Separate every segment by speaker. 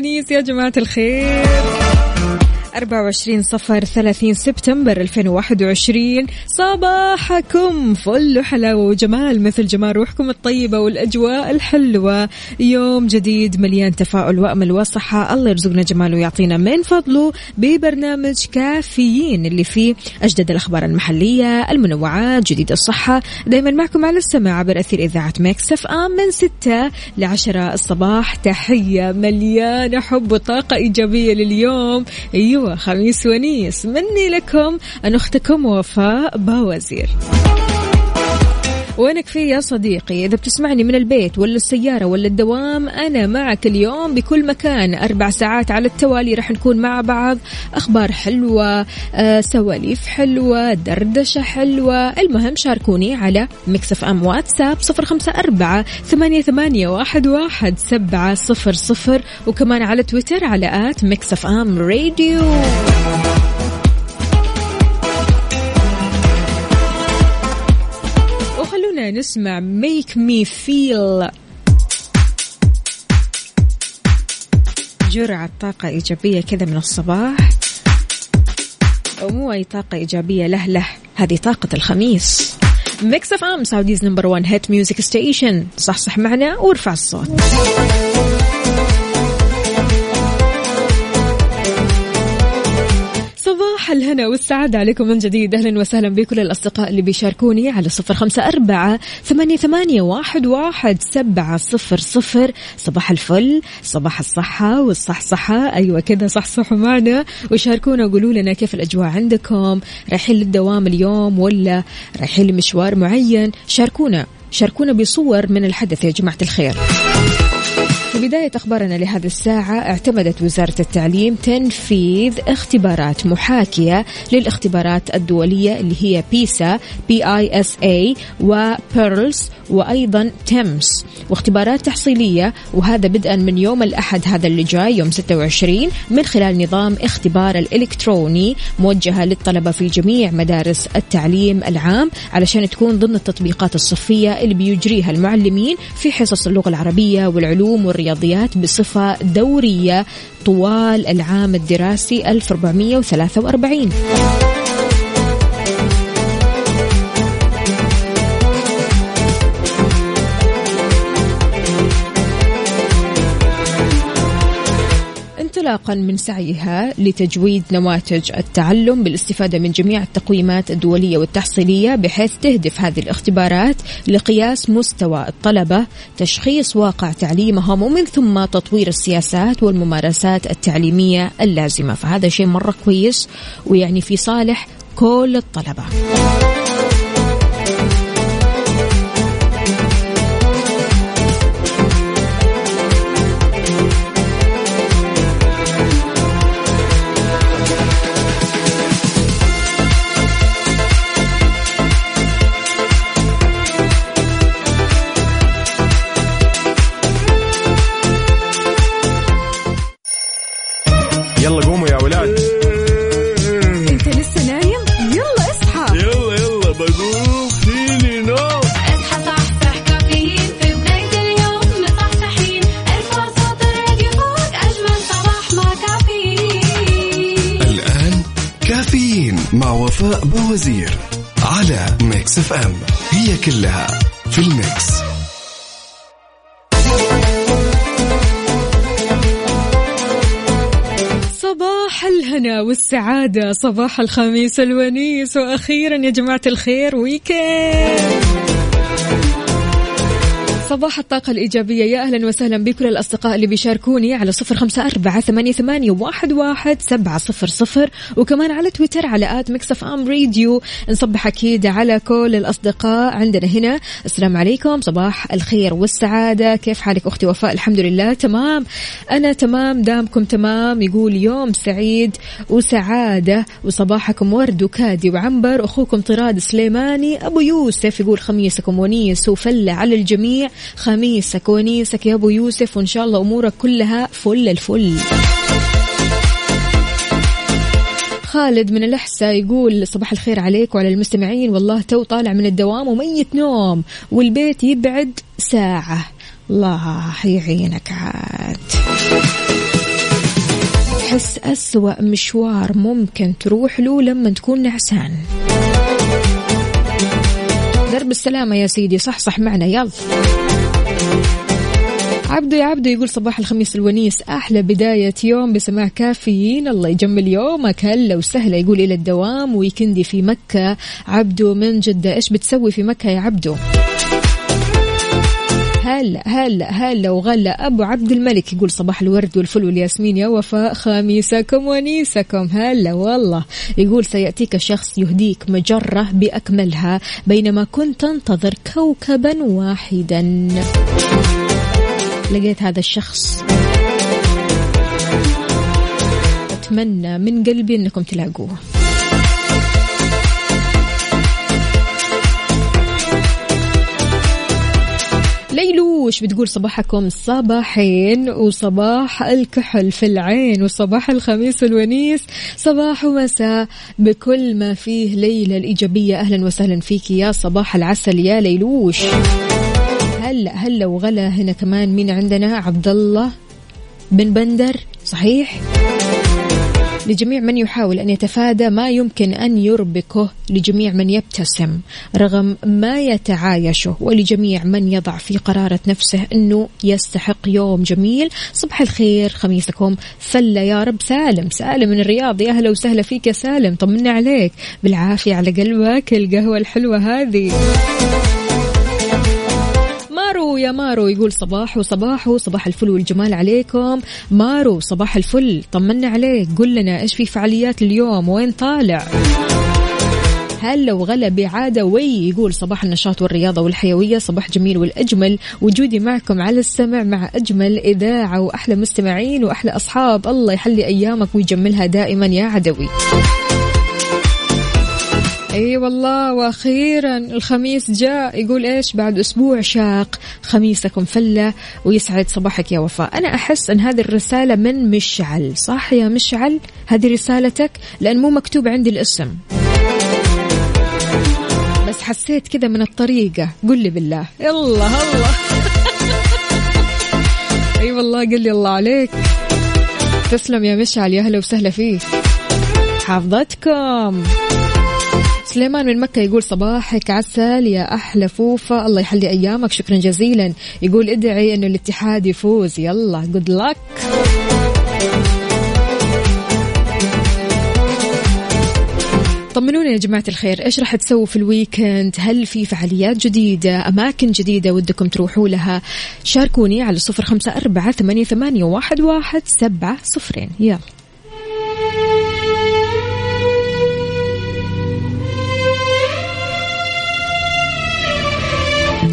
Speaker 1: الونيس يا جماعة الخير. 24 صفر 30 سبتمبر 2021 صباحكم فل وحلاوة وجمال مثل جمال روحكم الطيبة والأجواء الحلوة. يوم جديد مليان تفاؤل وأمل وصحة. الله يرزقنا جماله ويعطينا من فضله ببرنامج كافيين اللي فيه أجدد الأخبار المحلية المنوعات جديد الصحة. دايما معكم على السماع عبر أثير إذاعة مكسف آم من 6 ل 10 الصباح تحية مليانة حب وطاقة إيجابية لليوم. أيوة خميس ونيس. مني لكم أنا أختكم وفاء باوزير. وينك في يا صديقي؟ إذا بتسمعني من البيت ولا السيارة ولا الدوام أنا معك اليوم بكل مكان. أربع ساعات على التوالي رح نكون مع بعض. أخبار حلوة آه، سواليف حلوة دردشة حلوة. المهم شاركوني على Mix FM واتساب صفر خمسة أربعة ثمانية, ثمانية واحد, واحد سبعة صفر صفر وكمان على تويتر على at Mix FM Radio نسمع Make Me Feel جرعة طاقة إيجابية كذا من الصباح. ومو أي طاقة إيجابية له له. هذه طاقة الخميس. Mix FM Saudi's number 1 hit music station صح صح معنا وارفع الصوت. الهنا والسعادة عليكم من جديد. أهلا وسهلا بكل الأصدقاء اللي بيشاركوني على صفر خمسة أربعة ثمانية, ثمانية واحد, واحد سبعة صفر صفر. صباح الفل صباح الصحة والصحصحة. أيوة كذا صحصحوا معنا وشاركونا وقولوا لنا كيف الأجواء عندكم. رايحين للدوام اليوم ولا رايحين لمشوار معين؟ شاركونا شاركونا بصور من الحدث يا جماعة الخير. بداية أخبارنا لهذه الساعة اعتمدت وزارة التعليم تنفيذ اختبارات محاكية للاختبارات الدولية اللي هي PISA P I S A و PIRLS وأيضا TIMSS واختبارات تحصيلية وهذا بدءا من يوم الأحد هذا اللي جاي يوم 26 من خلال نظام اختبار الإلكتروني موجهة للطلبة في جميع مدارس التعليم العام علشان تكون ضمن التطبيقات الصفية اللي بيجريها المعلمين في حصص اللغة العربية والعلوم والرياضيات بصفة دورية طوال العام الدراسي 1443 انطلاقا من سعيها لتجويد نواتج التعلم بالاستفادة من جميع التقويمات الدولية والتحصيلية بحيث تهدف هذه الاختبارات لقياس مستوى الطلبة، تشخيص واقع تعليمهم ومن ثم تطوير السياسات والممارسات التعليمية اللازمة، فهذا شيء مرة كويس ويعني في صالح كل
Speaker 2: الطلبة. باوزير على Mix FM هي كلها في ال mix.
Speaker 1: صباح الهنا والسعادة صباح الخميس الونيس وأخيرا يا جماعة الخير weekend صباح الطاقة الإيجابية. يا أهلا وسهلا بكل الأصدقاء اللي بيشاركوني على صفر خمسة أربعة ثمانية, ثمانية واحد, واحد سبعة صفر صفر. وكمان على تويتر على at Mix FM Radio. نصبح أكيد على كل الأصدقاء عندنا هنا. السلام عليكم. صباح الخير والسعادة. كيف حالك أختي وفاء؟ الحمد لله. تمام. أنا تمام. دامكم تمام. يقول يوم سعيد وسعادة. وصباحكم ورد وكادي وعنبر. أخوكم طراد سليماني. أبو يوسف يقول خميسكم ونيس وفلة على الجميع. خميسك ونيسك يا أبو يوسف وإن شاء الله أمورك كلها فل الفل. خالد من الأحساء يقول صباح الخير عليك وعلى المستمعين. والله تو طالع من الدوام وميت نوم والبيت يبعد ساعة. الله يعينك عاد. تحس أسوأ مشوار ممكن تروح له لما تكون نعسان. درب السلامة يا سيدي. صح صح معنا. يلا. عبدو يا عبدو يقول صباح الخميس الونيس. أحلى بداية يوم بسماع كافيين. الله يجمل يومك. هلا وسهلا. يقول إلى الدوام. ويكندي في مكة. عبدو من جدة. إيش بتسوي في مكة يا عبدو؟ هلا هلا هلا وغلا. أبو عبد الملك يقول صباح الورد والفل والياسمين يا وفاء خميسكم ونيسكم. هلا والله. يقول سيأتيك شخص يهديك مجرة بأكملها بينما كنت تنتظر كوكبا واحدا. لقيت هذا الشخص. أتمنى من قلبي أنكم تلاقوه. ليلوش بتقول صباحكم؟ صباحين وصباح الكحل في العين وصباح الخميس الونيس صباح ومساء بكل ما فيه ليلة الإيجابية. أهلا وسهلا فيك يا صباح العسل يا ليلوش. هلا هلا وغلا هنا كمان مين عندنا عبد الله بن بندر صحيح؟ لجميع من يحاول أن يتفادى ما يمكن أن يربكه لجميع من يبتسم رغم ما يتعايشه ولجميع من يضع في قرارة نفسه أنه يستحق يوم جميل. صبح الخير خميسكم. فلة يا رب. سالم. سالم من الرياض. يا أهلا وسهلا فيك يا سالم. طمنا عليك. بالعافية على قلبك القهوة الحلوة هذه. مارو يا مارو يقول صباح وصباح وصباح الفل والجمال عليكم. مارو صباح الفل. طمنا عليك. قل لنا إيش في فعاليات اليوم؟ وين طالع؟ هلا وغلا بعدوي يقول صباح النشاط والرياضة والحيوية صباح جميل والأجمل. وجودي معكم على السمع مع أجمل إذاعة وأحلى مستمعين وأحلى أصحاب. الله يحلي أيامك ويجملها دائما يا عدوي. أي والله وأخيرا الخميس جاء يقول إيش؟ بعد أسبوع شاق خميسكم فلة ويسعد صباحك يا وفاء. أنا أحس أن هذه الرسالة من مشعل صح يا مشعل؟ هذه رسالتك؟ لأن مو مكتوب عندي الاسم. بس حسيت كذا من الطريقة. قل لي بالله. يلا الله. أي والله قل لي الله عليك. تسلم يا مشعل يا أهلا وسهلا فيك. حافظتكم. سليمان من مكة يقول صباحك عسل يا أحلى فوفة الله يحلي أيامك. شكرا جزيلا. يقول ادعي أنه الاتحاد يفوز. يلا good luck طمنونا يا جماعة الخير. إيش راح تسووا في ال weekend؟ هل في فعاليات جديدة؟ أماكن جديدة ودكم تروحوا لها؟ شاركوني على صفر خمسة أربعة ثمانية, واحد, واحد سبعة صفرين. يلا.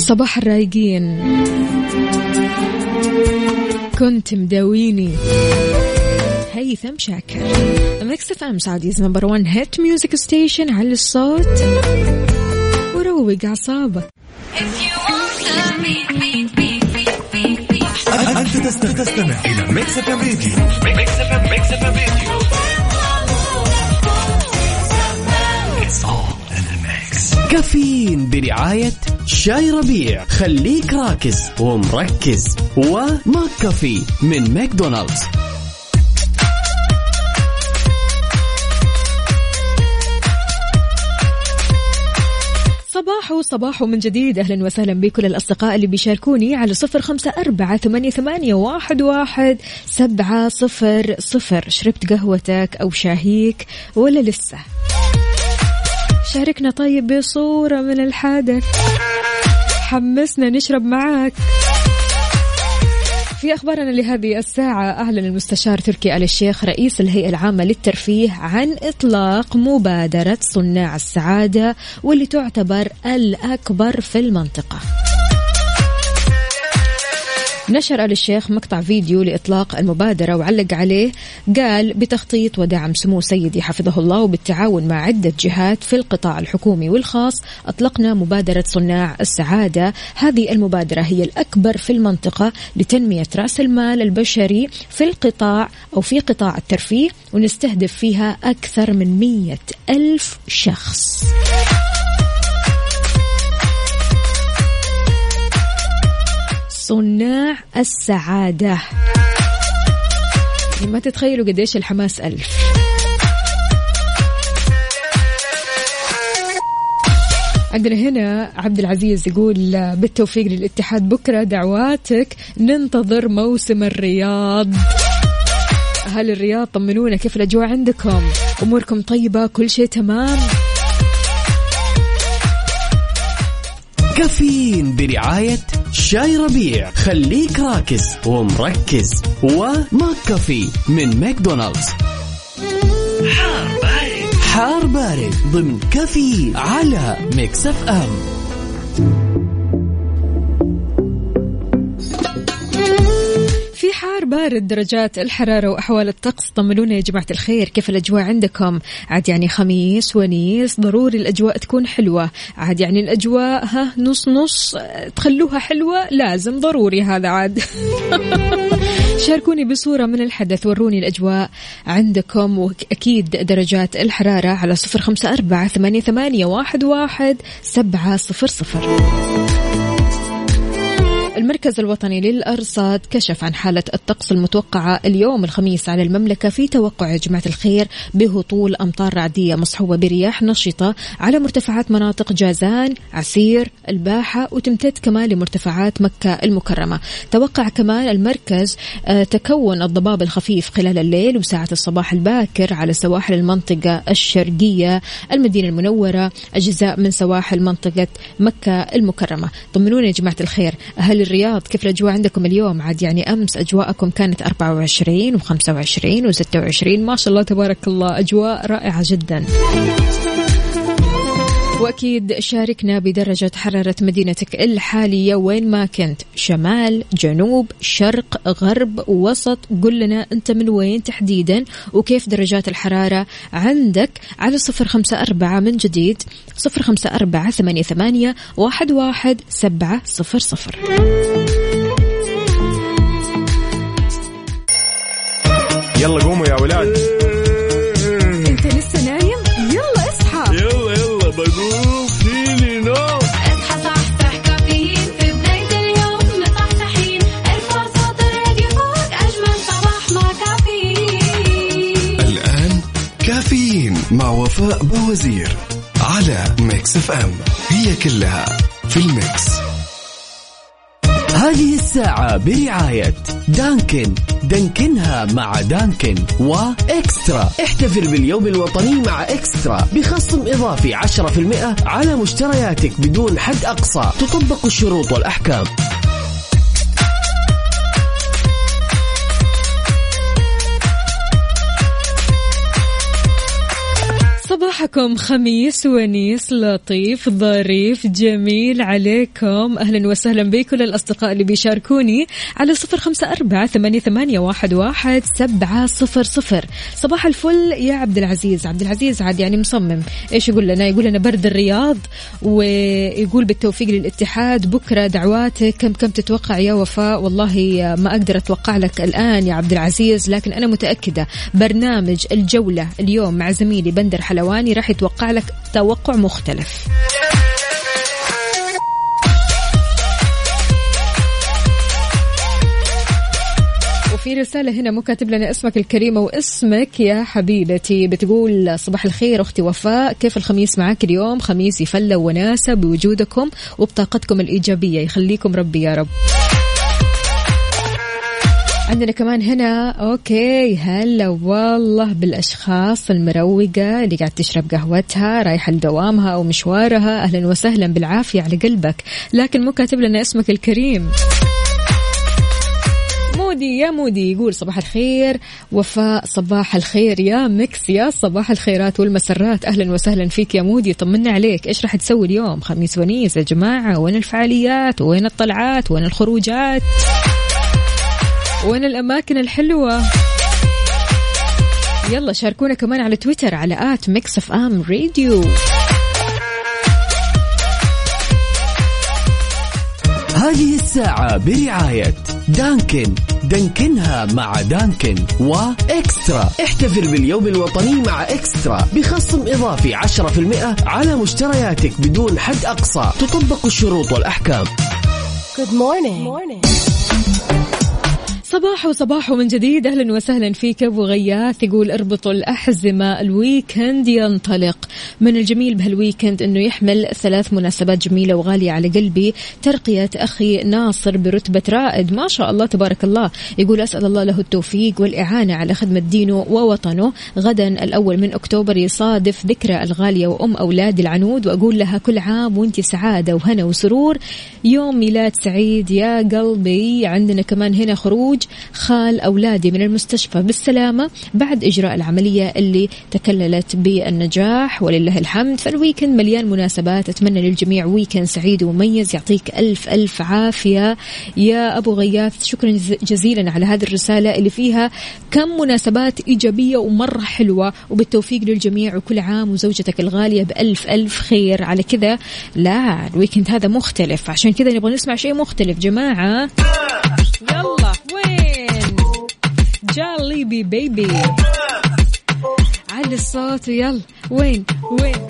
Speaker 1: صباح الرايقين. كنت مداويني. هيثم شاكر. Mix FM Saudi's number 1 hit music station على الصوت. وروق اعصابك
Speaker 2: أنت تستمع إلى Mix FM Radio. Mix FM Mix FM Radio.
Speaker 3: كافيين برعاية شاي ربيع. خليك راكز ومركز. وماك كافي من ماكدونالدز.
Speaker 1: صباح صباح من جديد. أهلا وسهلا بكل الأصدقاء اللي بيشاركوني على صفر خمسة أربعة ثمانية, ثمانية واحد, واحد سبعة صفر صفر. شربت قهوتك أو شاهيك ولا لسه؟ شاركنا طيب بصورة من الحادث. حمسنا نشرب معاك. في أخبارنا لهذه الساعة أعلن المستشار تركي آل الشيخ رئيس الهيئة العامة للترفيه عن إطلاق مبادرة صناع السعادة واللي تعتبر الأكبر في المنطقة. نشر آل الشيخ مقطع فيديو لإطلاق المبادرة وعلق عليه قال بتخطيط ودعم سمو سيدي حفظه الله وبالتعاون مع عدة جهات في القطاع الحكومي والخاص. أطلقنا مبادرة صناع السعادة. هذه المبادرة هي الأكبر في المنطقة لتنمية رأس المال البشري في القطاع أو في قطاع الترفيه ونستهدف فيها أكثر من مية ألف شخص. صناع السعادة. يعني ما تتخيلوا قديش الحماس ألف. عندنا هنا عبد العزيز يقول بالتوفيق للاتحاد بكرة دعواتك. ننتظر موسم الرياض. أهل الرياض طمنونا كيف الأجواء عندكم؟ أموركم طيبة كل شيء تمام.
Speaker 3: كافيين برعاية شاي ربيع. خليك راكز ومركز. و McCafé من ماكدونالدز. حار بارد. حار بارد ضمن كافيين على Mix
Speaker 1: F M. بارد درجات الحرارة وأحوال الطقس. طمنونا يا جماعة الخير كيف الأجواء عندكم؟ عاد يعني خميس ونيس ضروري الأجواء تكون حلوة. عاد يعني الأجواء ها نص نص تخلوها حلوة؟ لازم ضروري هذا عاد. شاركوني بصورة من الحدث وروني الأجواء عندكم وأكيد درجات الحرارة على صفر خمسة أربعة ثمانية واحد, واحد سبعة صفر صفر. المركز الوطني للأرصاد كشف عن حالة الطقس المتوقعة اليوم الخميس على المملكة في توقع يا جماعة الخير بهطول أمطار رعدية مصحوبة برياح نشطة على مرتفعات مناطق جازان عسير الباحة وتمتد كمان لمرتفعات مكة المكرمة. توقع كمان المركز آه، تكون الضباب الخفيف خلال الليل وساعة الصباح الباكر على سواحل المنطقة الشرقية المدينة المنورة أجزاء من سواحل منطقة مكة المكرمة. طمنونا يا جماعة الخير أهل الرياض كيف الأجواء عندكم اليوم؟ عاد يعني أمس أجواءكم كانت 24 و25 و26 ما شاء الله تبارك الله أجواء رائعة جدا. وأكيد شاركنا بدرجة حرارة مدينتك الحالية وين ما كنت. شمال جنوب شرق غرب وسط. قل لنا أنت من وين تحديدا وكيف درجات الحرارة عندك على صفر خمسة أربعة من جديد. صفر خمسة أربعة ثمانية, ثمانية واحد, واحد سبعة صفر صفر.
Speaker 4: يلا قوموا يا ولاد.
Speaker 2: بوزير على Mix FM. هي كلها في ال mix.
Speaker 3: هذه الساعة برعاية دانكن. دانكنها مع دانكن وإكسترا. احتفل باليوم الوطني مع إكسترا. بخصم إضافي 10% على مشترياتك بدون حد أقصى. تطبق الشروط والأحكام.
Speaker 1: صباحكم خميس ونيس لطيف ظريف جميل عليكم. أهلا وسهلا بكل الأصدقاء اللي بيشاركوني على صفر خمسة أربعة ثمانية, واحد سبعة صفر صفر. صباح الفل يا عبد العزيز. عبد العزيز عاد يعني مصمم. إيش يقول لنا؟ يقول لنا برد الرياض ويقول بالتوفيق للاتحاد بكرة دعواتك. كم كم تتوقع يا وفاء؟ والله ما أقدر أتوقع لك الآن يا عبد العزيز لكن أنا متأكدة برنامج الجولة اليوم مع زميلي بندر حلواني. راح يتوقع لك توقع مختلف. وفي رسالة هنا مو كاتب لنا اسمك الكريمة واسمك يا حبيبتي. بتقول صباح الخير أختي وفاء. كيف الخميس معك اليوم؟ خميس يفلى وناسة بوجودكم وبطاقتكم الإيجابية. يخليكم ربي يا رب. عندنا كمان هنا أوكي هلا والله بالأشخاص المروقة اللي قاعد تشرب قهوتها رايحة لدوامها أو مشوارها أهلا وسهلا بالعافية على قلبك. لكن مو كاتب لنا اسمك الكريم. مودي يا مودي يقول صباح الخير وفاء صباح الخير يا Mix يا صباح الخيرات والمسرات. أهلا وسهلا فيك يا مودي طمنا عليك. إيش راح تسوي اليوم؟ خميس ونيس يا جماعة وين الفعاليات؟ وين الطلعات؟ وين الخروجات؟ وين الأماكن الحلوة؟ يلا شاركونا كمان على تويتر على at Mix FM Radio.
Speaker 3: هذه الساعة برعاية دانكن. دانكنها مع دانكن وإكسترا احتفل باليوم الوطني مع إكسترا. بخصم إضافي 10% على مشترياتك بدون حد أقصى. تطبق الشروط والأحكام.
Speaker 1: صباح وصباح من جديد. أهلا وسهلا فيك أبو غياث يقول اربطوا الأحزمة ال weekend ينطلق. من الجميل بهال weekend إنه يحمل ثلاث مناسبات جميلة وغالية على قلبي. ترقية أخي ناصر برتبة رائد. ما شاء الله تبارك الله. يقول أسأل الله له التوفيق والإعانة على خدمة دينه ووطنه. غدا الأول من أكتوبر يصادف ذكرى الغالية وأم اولادي العنود. وأقول لها كل عام وانت سعادة وهنا وسرور. يوم ميلاد سعيد يا قلبي. عندنا كمان هنا خروج خال أولادي من المستشفى بالسلامة بعد إجراء العملية اللي تكللت بالنجاح. ولله الحمد فال weekend مليان مناسبات. أتمنى للجميع weekend سعيد ومميز. يعطيك ألف ألف عافية. يا أبو غياث شكرا جز- جزيلا على هذه الرسالة اللي فيها كم مناسبات إيجابية ومرة حلوة. وبالتوفيق للجميع وكل عام وزوجتك الغالية بألف ألف خير. على كذا لا الويكند هذا مختلف. عشان كذا نبغى نسمع شيء مختلف. جماعة يلا وين؟ جاليبي بيبي علي الصوت ويلا وين؟ وين؟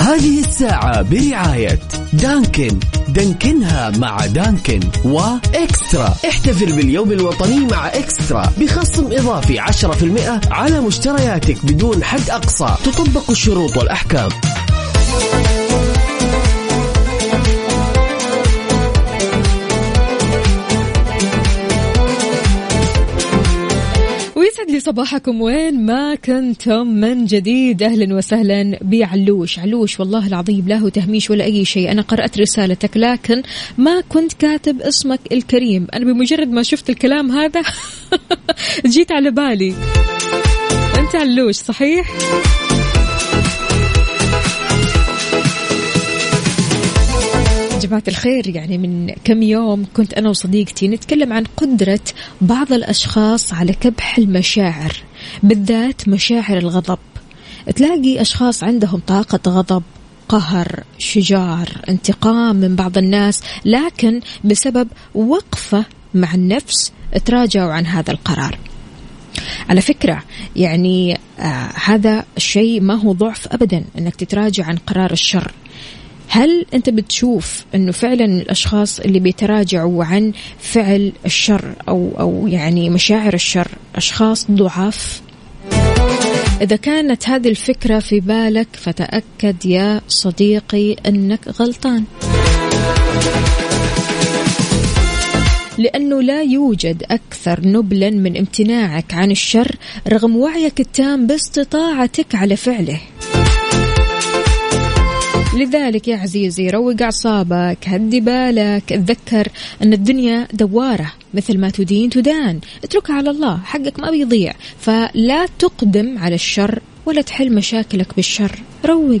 Speaker 3: هذه الساعة برعاية دانكن. دانكنها مع دانكن وإكسترا احتفل باليوم الوطني مع إكسترا. بخصم إضافي 10% على مشترياتك بدون حد أقصى. تطبق الشروط والأحكام.
Speaker 1: صباحكم. وين ما كنتم من جديد؟ أهلا وسهلا بعلوش. علوش والله العظيم لا هو تهميش ولا أي شيء. أنا قرأت رسالتك لكن ما كنت كاتب اسمك الكريم. أنا بمجرد ما شفت الكلام هذا جيت على بالي. أنت علوش صحيح؟ جماعة الخير يعني من كم يوم كنت أنا وصديقتي نتكلم عن قدرة بعض الأشخاص على كبح المشاعر بالذات مشاعر الغضب. تلاقي أشخاص عندهم طاقة غضب قهر شجار انتقام من بعض الناس لكن بسبب وقفة مع النفس تراجعوا عن هذا القرار. على فكرة يعني آه هذا الشيء ما هو ضعف أبدا أنك تتراجع عن قرار الشر. هل أنت بتشوف أنه فعلا الأشخاص اللي بيتراجعوا عن فعل الشر أو, أو يعني مشاعر الشر أشخاص ضعاف؟ إذا كانت هذه الفكرة في بالك فتأكد يا صديقي أنك غلطان. لأنه لا يوجد أكثر نبلا من امتناعك عن الشر رغم وعيك التام باستطاعتك على فعله. لذلك يا عزيزي روق أعصابك هدي بالك تذكر أن الدنيا دوارة مثل ما تدين تدان. اتركها على الله حقك ما بيضيع. فلا تقدم على الشر ولا تحل مشاكلك بالشر. روق.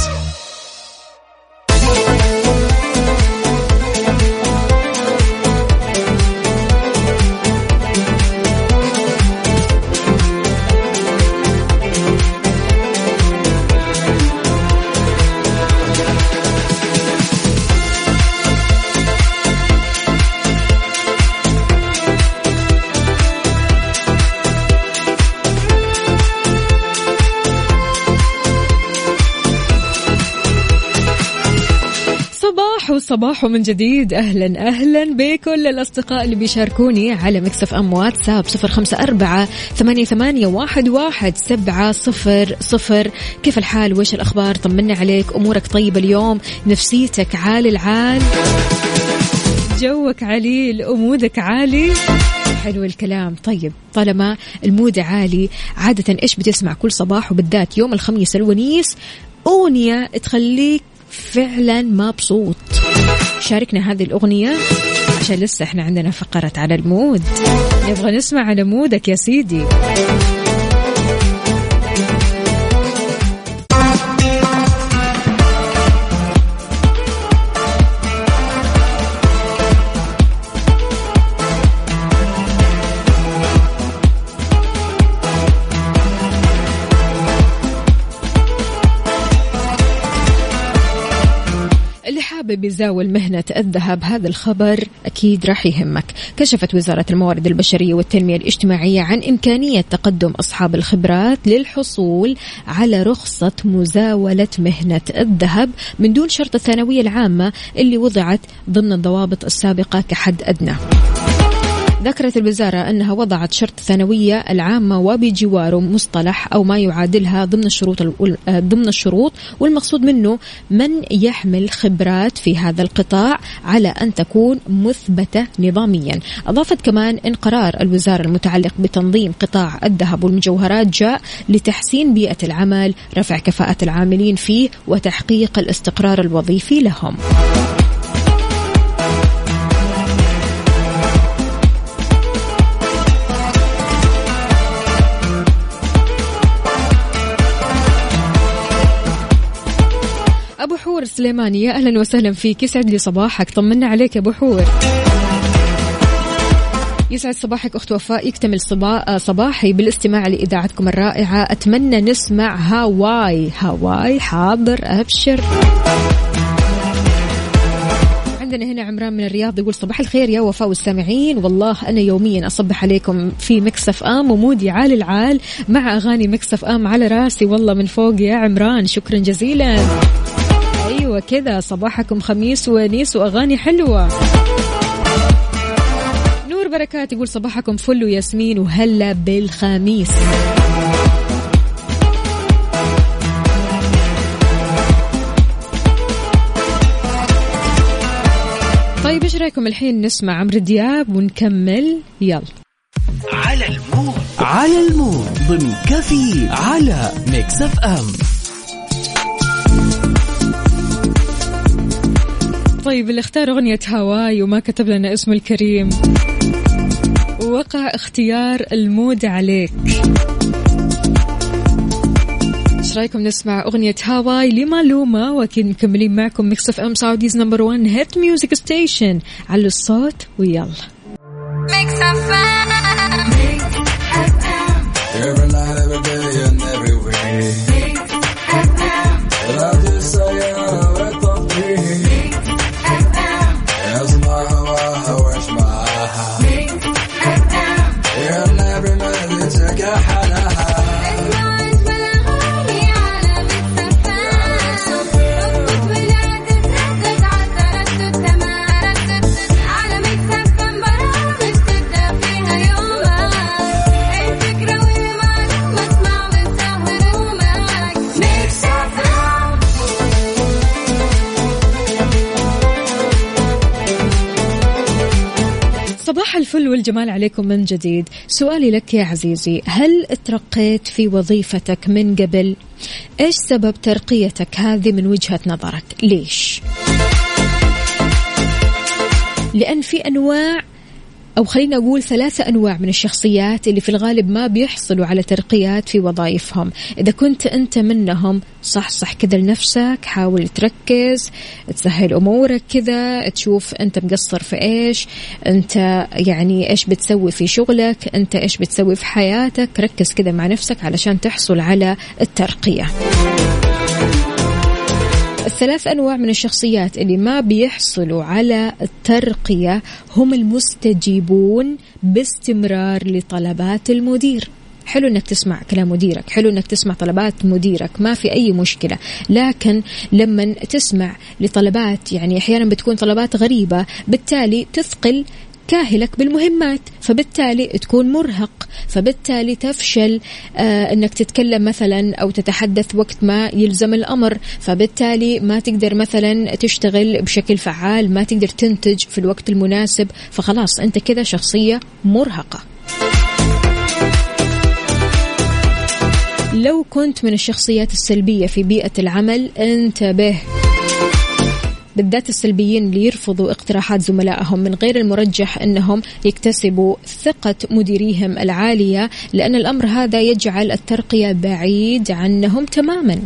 Speaker 1: الصباح ومن جديد. أهلا أهلا بكل الأصدقاء اللي بيشاركوني على Mix FM واتساب صفر خمسة أربعة ثمانية, ثمانية واحد, واحد سبعة صفر صفر. كيف الحال؟ وإيش الأخبار؟ طمنا عليك. أمورك طيبة اليوم؟ نفسيتك عال العال؟ جوك عليل mood ك عالي؟ حلو الكلام. طيب طالما ال mood عالي عادة إيش بتسمع كل صباح وبالذات يوم الخميس الونيس؟ أغنية تخليك فعلا مبسوط شاركنا هذه الأغنية عشان لسه إحنا عندنا فقرة على المود. نبغى نسمع على مودك يا سيدي. حابب يزاول مهنة الذهب هذا الخبر أكيد راح يهمك. كشفت وزارة الموارد البشرية والتنمية الاجتماعية عن إمكانية تقدم أصحاب الخبرات للحصول على رخصة مزاولة مهنة الذهب من دون شرط الثانوية العامة اللي وضعت ضمن الضوابط السابقة كحد أدنى. ذكرت الوزارة أنها وضعت شرط الثانوية العامة وبجواره مصطلح أو ما يعادلها ضمن الشروط ال- ضمن الشروط والمقصود منه من يحمل خبرات في هذا القطاع على أن تكون مثبتة نظاميا. أضافت كمان أن قرار الوزارة المتعلق بتنظيم قطاع الذهب والمجوهرات جاء لتحسين بيئة العمل رفع كفاءة العاملين فيه وتحقيق الاستقرار الوظيفي لهم. حور سليماني. يا أهلا وسهلا فيك. يسعد لي صباحك. طمنا عليك يا أبو حور. يسعد صباحك أخت وفاء. يكتمل صبا- صباحي بالاستماع لإذاعتكم الرائعة. أتمنى نسمع هاواي. هاواي حاضر أبشر. عندنا هنا عمران من الرياض يقول صباح الخير يا وفاء والسامعين. والله أنا يوميا أصبح عليكم في Mix FM و mood ي عال العال مع أغاني Mix FM على راسي. والله من فوق يا عمران. شكرا جزيلا. أيوه كذا صباحكم خميس ونيس وأغاني حلوة. نور بركات يقول صباحكم فل وياسمين وهلا بالخميس. طيب إيش رأيكم الحين نسمع عمرو دياب ونكمل؟ يلا.
Speaker 3: على ال mood. على ال mood. ضمن كافيين على Mix F M.
Speaker 1: طيب اللي اختار أغنية هواي وما كتب لنا اسمه الكريم. وقع اختيار ال mood عليك. إيش رأيكم نسمع أغنية هواي لمعلومة وأكيد مكملين معكم Mix FM Saudi's number 1 hit music station. على الصوت ويلا.
Speaker 5: Mix FM.
Speaker 6: Every
Speaker 1: والجمال عليكم من جديد. سؤالي لك يا عزيزي هل ترقيت في وظيفتك من قبل؟ إيش سبب ترقيتك؟ هذه من وجهة نظرك. ليش؟ لأن في أنواع أو خلينا أقول ثلاثة أنواع من الشخصيات اللي في الغالب ما بيحصلوا على ترقيات في وظائفهم. إذا كنت أنت منهم صح صح كذا لنفسك حاول تركز تسهل أمورك كذا تشوف أنت مقصر في إيش أنت يعني إيش بتسوي في شغلك أنت إيش بتسوي في حياتك. ركز كذا مع نفسك علشان تحصل على الترقية. الثلاث أنواع من الشخصيات اللي ما بيحصلوا على الترقية هم المستجيبون باستمرار لطلبات المدير. حلو إنك تسمع كلام مديرك حلو إنك تسمع طلبات مديرك ما في أي مشكلة. لكن لما تسمع لطلبات يعني أحيانا بتكون طلبات غريبة بالتالي تثقل كاهلك بالمهمات فبالتالي تكون مرهق فبالتالي تفشل آه إنك تتكلم مثلا أو تتحدث وقت ما يلزم الأمر فبالتالي ما تقدر مثلا تشتغل بشكل فعال ما تقدر تنتج في الوقت المناسب فخلاص أنت كذا شخصية مرهقة. لو كنت من الشخصيات السلبية في بيئة العمل انتبه. بالذات السلبيين اللي يرفضوا اقتراحات زملائهم من غير المرجح انهم يكتسبوا ثقة مديريهم العالية لأن الأمر هذا يجعل الترقية بعيد عنهم تماما.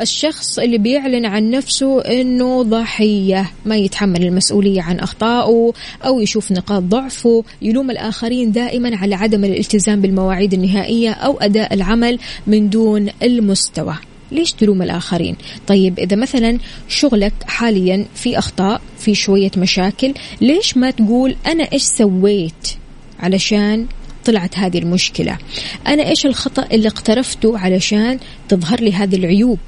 Speaker 1: الشخص اللي بيعلن عن نفسه إنه ضحية ما يتحمل المسؤولية عن أخطائه أو يشوف نقاط ضعفه. يلوم الآخرين دائما على عدم الالتزام بالمواعيد النهائية أو أداء العمل من دون المستوى. ليش تلوم الآخرين؟ طيب إذا مثلا شغلك حاليا في أخطاء في شوية مشاكل ليش ما تقول أنا إيش سويت علشان طلعت هذه المشكلة؟ أنا إيش الخطأ اللي اقترفته علشان تظهر لي هذه العيوب؟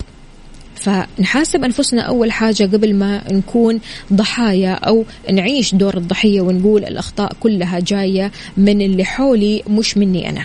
Speaker 1: فنحاسب أنفسنا أول حاجة قبل ما نكون ضحايا أو نعيش دور الضحية ونقول الأخطاء كلها جاية من اللي حولي مش مني أنا.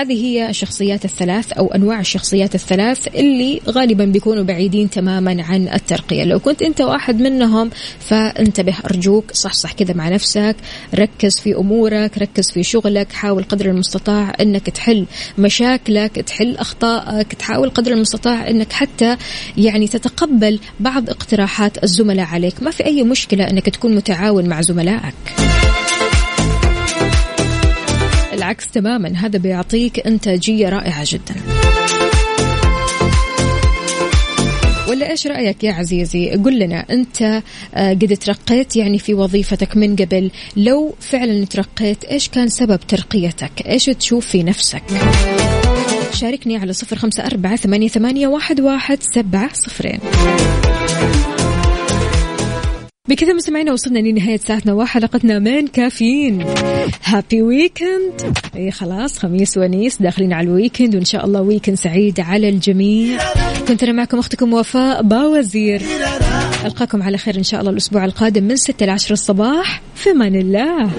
Speaker 1: هذه هي الشخصيات الثلاث أو أنواع الشخصيات الثلاث اللي غالبا بيكونوا بعيدين تماما عن الترقية. لو كنت أنت واحد منهم فانتبه أرجوك صحصح كذا مع نفسك ركز في أمورك ركز في شغلك حاول قدر المستطاع أنك تحل مشاكلك تحل أخطائك تحاول قدر المستطاع أنك حتى يعني تتقبل بعض اقتراحات الزملاء عليك. ما في أي مشكلة أنك تكون متعاون مع زملائك. العكس تماما هذا بيعطيك إنتاجية رائعة جدا. ولا إيش رأيك يا عزيزي؟ قل لنا أنت آه، قد ترقيت يعني في وظيفتك من قبل. لو فعلا ترقيت إيش كان سبب ترقيتك؟ إيش تشوف في نفسك؟ شاركني على صفر خمسة أربعة ثمانية, ثمانية واحد, واحد سبعة صفرين. بكذا مستمعينا وصلنا لنهاية ساعتنا وحلقتنا من كافيين. happy weekend اي خلاص خميس ونيس داخلين على ال weekend وإن شاء الله weekend سعيد على الجميع. كنت أنا معكم أختكم وفاء باوزير. ألقاكم على خير إن شاء الله الأسبوع القادم من 6 ل 10 الصباح. في أمان الله.